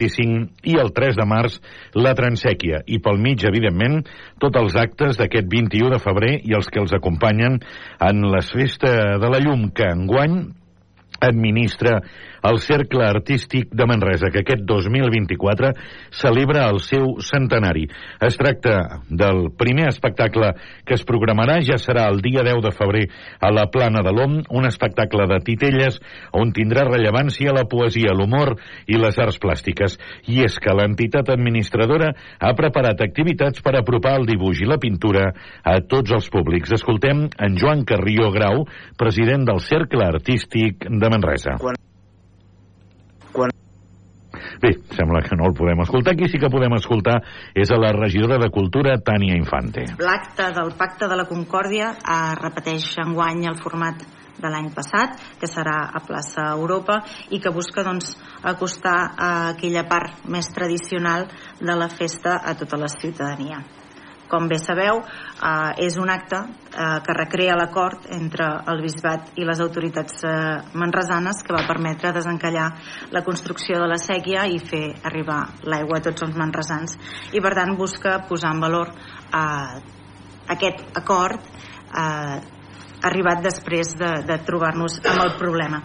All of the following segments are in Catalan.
25 i el 3 de març la transèquia. I pel mig, evidentment, tots els actes d'aquest 21 de febrer i els que els acompanyen en la festa de la llum que enguany administra el Cercle Artístic de Manresa, que aquest 2024 celebra el seu centenari. Es tracta del primer espectacle que es programarà, ja serà el dia 10 de febrer a la Plana de l'Om, un espectacle de titelles on tindrà rellevància la poesia, l'humor i les arts plàstiques. I és que l'entitat administradora ha preparat activitats per apropar el dibuix i la pintura a tots els públics. Escoltem en Joan Carrió Grau, president del Cercle Artístic de Manresa. Quan Bé, sembla que no el podem escoltar. Qui sí que podem escoltar és a la regidora de Cultura, Tània Infante. L'acte del Pacte de la Concòrdia eh, repeteix enguany el format de l'any passat, que serà a plaça Europa i que busca doncs, acostar a aquella part més tradicional de la festa a tota la ciutadania. Com bé sabeu, eh, és un acte eh, que recrea l'acord entre el bisbat i les autoritats eh, manresanes que va permetre desencallar la construcció de la sèquia i fer arribar l'aigua a tots els manresans i per tant busca posar en valor eh, aquest acord eh, arribat després de, de trobar-nos amb el problema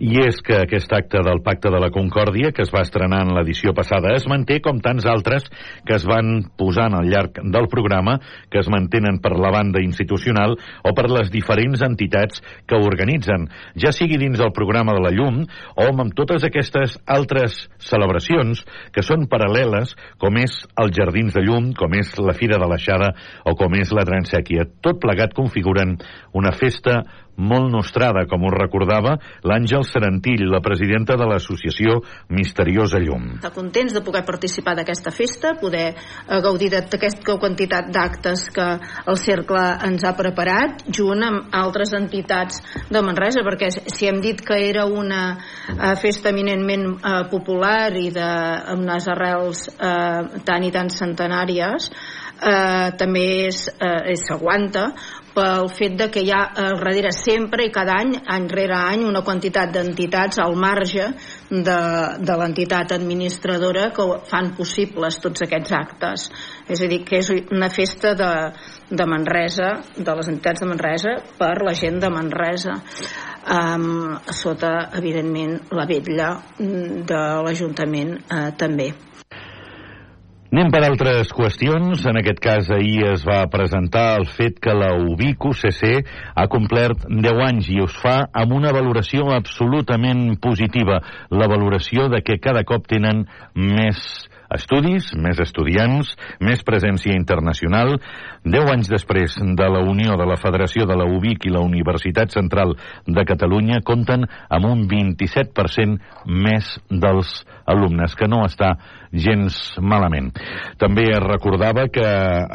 i és que aquest acte del Pacte de la Concòrdia, que es va estrenar en l'edició passada, es manté com tants altres que es van posant al llarg del programa, que es mantenen per la banda institucional o per les diferents entitats que organitzen, ja sigui dins del programa de la llum o amb totes aquestes altres celebracions que són paral·leles, com és els Jardins de Llum, com és la Fira de l'Aixada o com és la Transèquia. Tot plegat configuren una festa molt nostrada, com us recordava l'Àngel Serantill, la presidenta de l'associació Misteriosa Llum. Està contents de poder participar d'aquesta festa, poder eh, gaudir d'aquesta quantitat d'actes que el Cercle ens ha preparat, junt amb altres entitats de Manresa, perquè si hem dit que era una eh, festa eminentment eh, popular i de, amb unes arrels tan i tan centenàries, eh, també s'aguanta pel fet de que hi ha eh, darrere sempre i cada any, any rere any, una quantitat d'entitats al marge de, de l'entitat administradora que fan possibles tots aquests actes. És a dir, que és una festa de, de Manresa, de les entitats de Manresa, per la gent de Manresa, um, sota, evidentment, la vetlla de l'Ajuntament eh, també. Anem per altres qüestions. En aquest cas, ahir es va presentar el fet que la UBIC UCC ha complert 10 anys i us fa amb una valoració absolutament positiva. La valoració de que cada cop tenen més estudis, més estudiants, més presència internacional. Deu anys després de la unió de la Federació de la UBIC i la Universitat Central de Catalunya compten amb un 27% més dels alumnes, que no està gens malament. També es recordava que,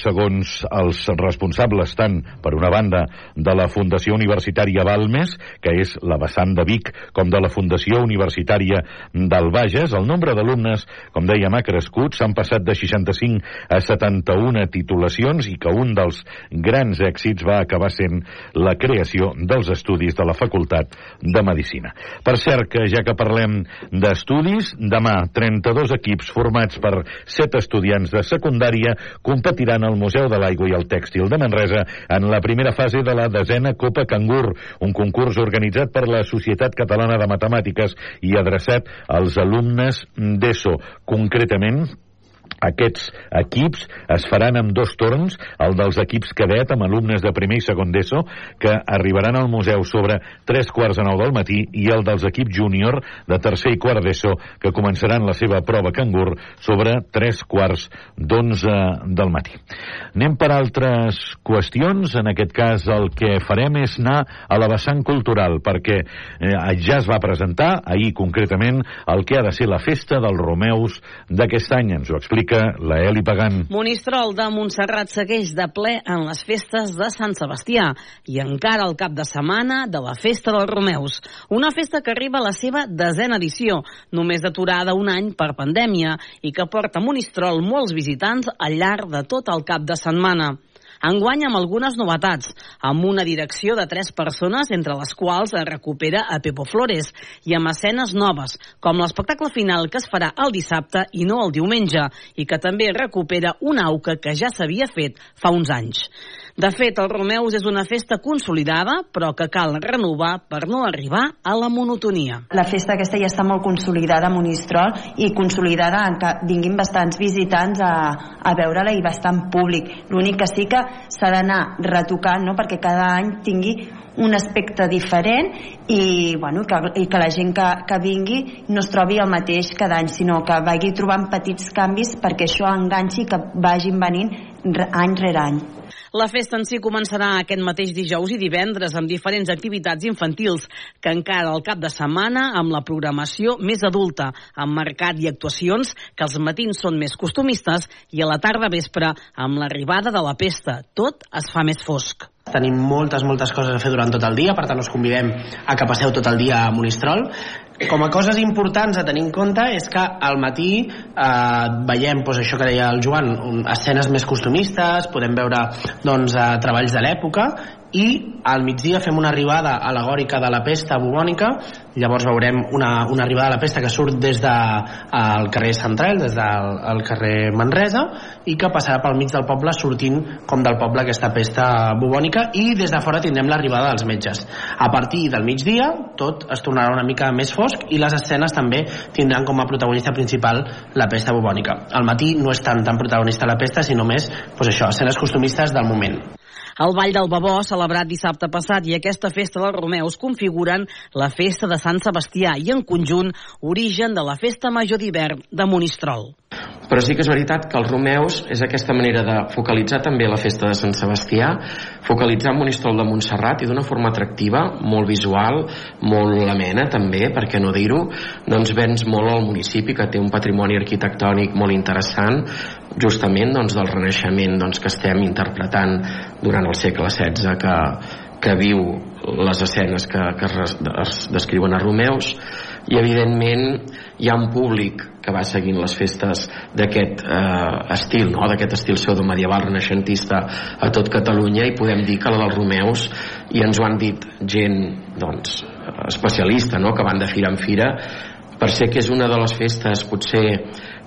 segons els responsables tant, per una banda, de la Fundació Universitària Balmes, que és la vessant de Vic, com de la Fundació Universitària del Bages, el nombre d'alumnes, com dèiem, ha crescut, s'han passat de 65 a 71 titulacions i que un dels grans èxits va acabar sent la creació dels estudis de la Facultat de Medicina. Per cert, que ja que parlem d'estudis, demà 32 equips formats per set estudiants de secundària, competiran al Museu de l'Aigua i el Tèxtil de Manresa en la primera fase de la desena Copa Cangur, un concurs organitzat per la Societat Catalana de Matemàtiques i adreçat als alumnes d'ESO. Concretament, morning. Aquests equips es faran amb dos torns, el dels equips cadet amb alumnes de primer i segon d'ESO, que arribaran al museu sobre tres quarts de nou del matí, i el dels equips júnior de tercer i quart d'ESO, que començaran la seva prova cangur sobre tres quarts d'onze del matí. Anem per altres qüestions. En aquest cas el que farem és anar a la vessant cultural, perquè eh, ja es va presentar, ahir concretament, el que ha de ser la festa dels Romeus d'aquest any. Ens ho explica explica la Eli Pagant. Monistrol de Montserrat segueix de ple en les festes de Sant Sebastià i encara el cap de setmana de la Festa dels Romeus. Una festa que arriba a la seva desena edició, només aturada un any per pandèmia i que porta a Monistrol molts visitants al llarg de tot el cap de setmana. Enguany amb algunes novetats, amb una direcció de tres persones, entre les quals es recupera a Pepo Flores, i amb escenes noves, com l'espectacle final que es farà el dissabte i no el diumenge, i que també recupera una auca que ja s'havia fet fa uns anys. De fet, el Romeus és una festa consolidada, però que cal renovar per no arribar a la monotonia. La festa aquesta ja està molt consolidada a Monistrol i consolidada en que vinguin bastants visitants a, a veure-la i bastant públic. L'únic que sí que s'ha d'anar retocant no? perquè cada any tingui un aspecte diferent i, bueno, que, i que la gent que, que vingui no es trobi el mateix cada any, sinó que vagi trobant petits canvis perquè això enganxi que vagin venint any rere any. La festa en si començarà aquest mateix dijous i divendres amb diferents activitats infantils que encara al cap de setmana amb la programació més adulta, amb mercat i actuacions que els matins són més costumistes i a la tarda vespre amb l'arribada de la pesta. Tot es fa més fosc. Tenim moltes, moltes coses a fer durant tot el dia, per tant us convidem a que passeu tot el dia a Monistrol. Com a coses importants a tenir en compte és que al matí eh, veiem doncs, això que deia el Joan, escenes més costumistes, podem veure doncs, eh, treballs de l'època i al migdia fem una arribada alegòrica de la pesta bubònica. Llavors veurem una, una arribada de la pesta que surt des del de, carrer Central des del el carrer Manresa i que passarà pel mig del poble sortint com del poble aquesta pesta bubònica. I des de fora tindrem l'arribada dels metges. A partir del migdia tot es tornarà una mica més fosc i les escenes també tindran com a protagonista principal la pesta bubònica. Al matí no és tant tan protagonista la pesta sinó més doncs això, escenes costumistes del moment el Ball del Babó, celebrat dissabte passat, i aquesta festa dels Romeus configuren la festa de Sant Sebastià i, en conjunt, origen de la festa major d'hivern de Monistrol. Però sí que és veritat que els Romeus és aquesta manera de focalitzar també la festa de Sant Sebastià, focalitzar Monistrol de Montserrat i d'una forma atractiva, molt visual, molt amena també, per què no dir-ho, doncs vens molt al municipi que té un patrimoni arquitectònic molt interessant, justament doncs, del Renaixement doncs, que estem interpretant durant el segle XVI que, que viu les escenes que, que es descriuen a Romeus i evidentment hi ha un públic que va seguint les festes d'aquest eh, estil, no? d'aquest estil pseudo-medieval renaixentista a tot Catalunya i podem dir que la dels Romeus i ens ho han dit gent doncs, especialista no? que van de fira en fira per ser que és una de les festes potser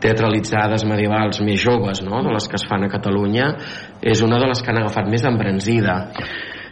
teatralitzades medievals més joves no? de les que es fan a Catalunya és una de les que han agafat més embranzida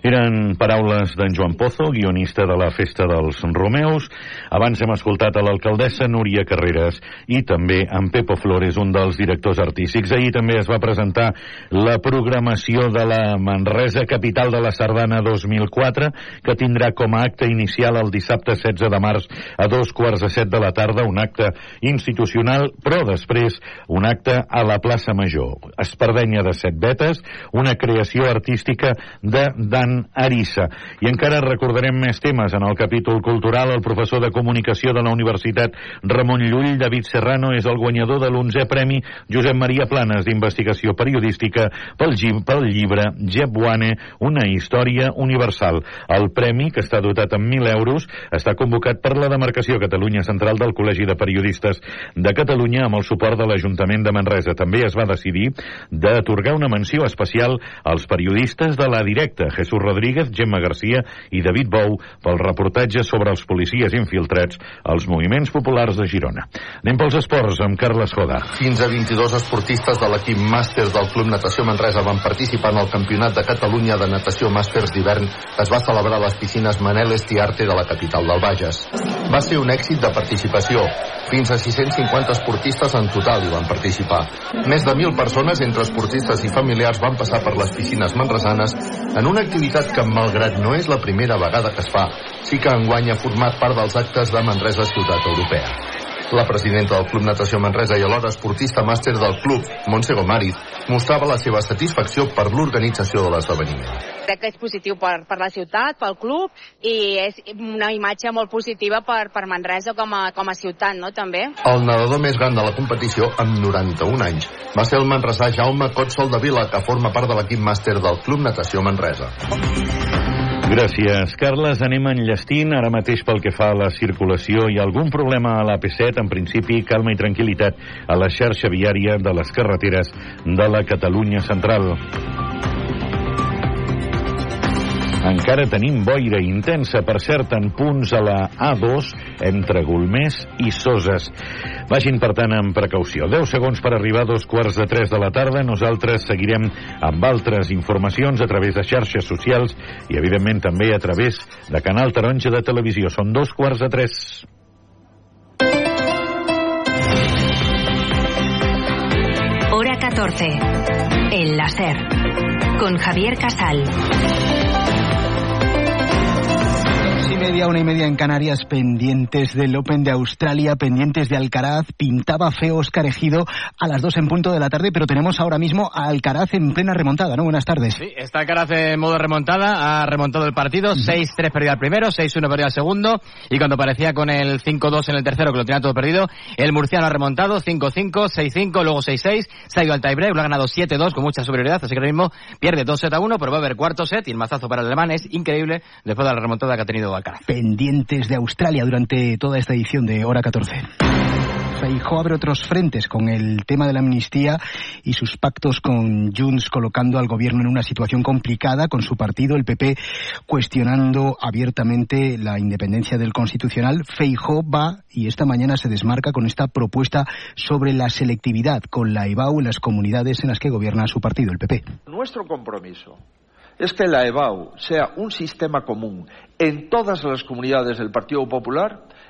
eren paraules d'en Joan Pozo, guionista de la Festa dels Romeus. Abans hem escoltat a l'alcaldessa Núria Carreras i també en Pepo Flores, un dels directors artístics. Ahir també es va presentar la programació de la Manresa, capital de la Sardana 2004, que tindrà com a acte inicial el dissabte 16 de març a dos quarts de set de la tarda, un acte institucional, però després un acte a la plaça Major. Espardenya de Set Vetes, una creació artística de Dan Arissa. I encara recordarem més temes en el capítol cultural. El professor de comunicació de la Universitat Ramon Llull, David Serrano, és el guanyador de l'11è Premi Josep Maria Planes d'investigació periodística pel, pel llibre Jebuane, una història universal. El premi, que està dotat amb 1.000 euros, està convocat per la demarcació Catalunya Central del Col·legi de Periodistes de Catalunya amb el suport de l'Ajuntament de Manresa. També es va decidir d'atorgar una menció especial als periodistes de la directa, Jesús Rodríguez, Gemma Garcia i David Bou pel reportatge sobre els policies infiltrats als moviments populars de Girona. Anem pels esports amb Carles Joda. Fins a 22 esportistes de l'equip màster del Club Natació Manresa van participar en el Campionat de Catalunya de Natació Màsters d'hivern es va celebrar a les piscines Manel Estiarte de la capital del Bages. Va ser un èxit de participació. Fins a 650 esportistes en total hi van participar. Més de 1.000 persones, entre esportistes i familiars, van passar per les piscines manresanes en una activitat activitat que, malgrat no és la primera vegada que es fa, sí que enguany ha format part dels actes de Manresa Ciutat Europea. La presidenta del Club Natació Manresa i alhora esportista màster del club, Montse Gomariz, mostrava la seva satisfacció per l'organització de l'esdeveniment. Crec que és positiu per, per la ciutat, pel club, i és una imatge molt positiva per, per Manresa com a, com a ciutat, no?, també. El nedador més gran de la competició, amb 91 anys, va ser el manresà Jaume Cotsol de Vila, que forma part de l'equip màster del Club Natació Manresa. Gràcies, Carles. Anem enllestint ara mateix pel que fa a la circulació. Hi algun problema a l'AP7? En principi, calma i tranquil·litat a la xarxa viària de les carreteres de la Catalunya central. Encara tenim boira intensa, per cert, en punts a la A2 entre Golmés i Soses. Vagin, per tant, amb precaució. 10 segons per arribar a dos quarts de 3 de la tarda. Nosaltres seguirem amb altres informacions a través de xarxes socials i, evidentment, també a través de Canal Taronja de Televisió. Són dos quarts de 3. Hora 14. El láser. Con Javier Casal. あ! Una y media en Canarias, pendientes del Open de Australia, pendientes de Alcaraz. Pintaba feo Oscar Ejido a las dos en punto de la tarde, pero tenemos ahora mismo a Alcaraz en plena remontada, ¿no? Buenas tardes. Sí, está Alcaraz en modo remontada, ha remontado el partido, 6-3 perdió al primero, 6-1 perdió al segundo, y cuando parecía con el 5-2 en el tercero, que lo tenía todo perdido, el murciano ha remontado, 5-5, 6-5, luego 6-6, se ha ido al tiebreak, lo ha ganado 7-2 con mucha superioridad, así que ahora mismo pierde 2-7-1, pero va a haber cuarto set y el mazazo para el alemán es increíble después de la remontada que ha tenido Alcaraz pendientes de Australia durante toda esta edición de Hora 14. Feijó abre otros frentes con el tema de la amnistía y sus pactos con Junts colocando al gobierno en una situación complicada con su partido, el PP, cuestionando abiertamente la independencia del Constitucional. Feijó va y esta mañana se desmarca con esta propuesta sobre la selectividad con la EBAU en las comunidades en las que gobierna su partido, el PP. Nuestro compromiso es que la EBAU sea un sistema común en todas las comunidades del Partido Popular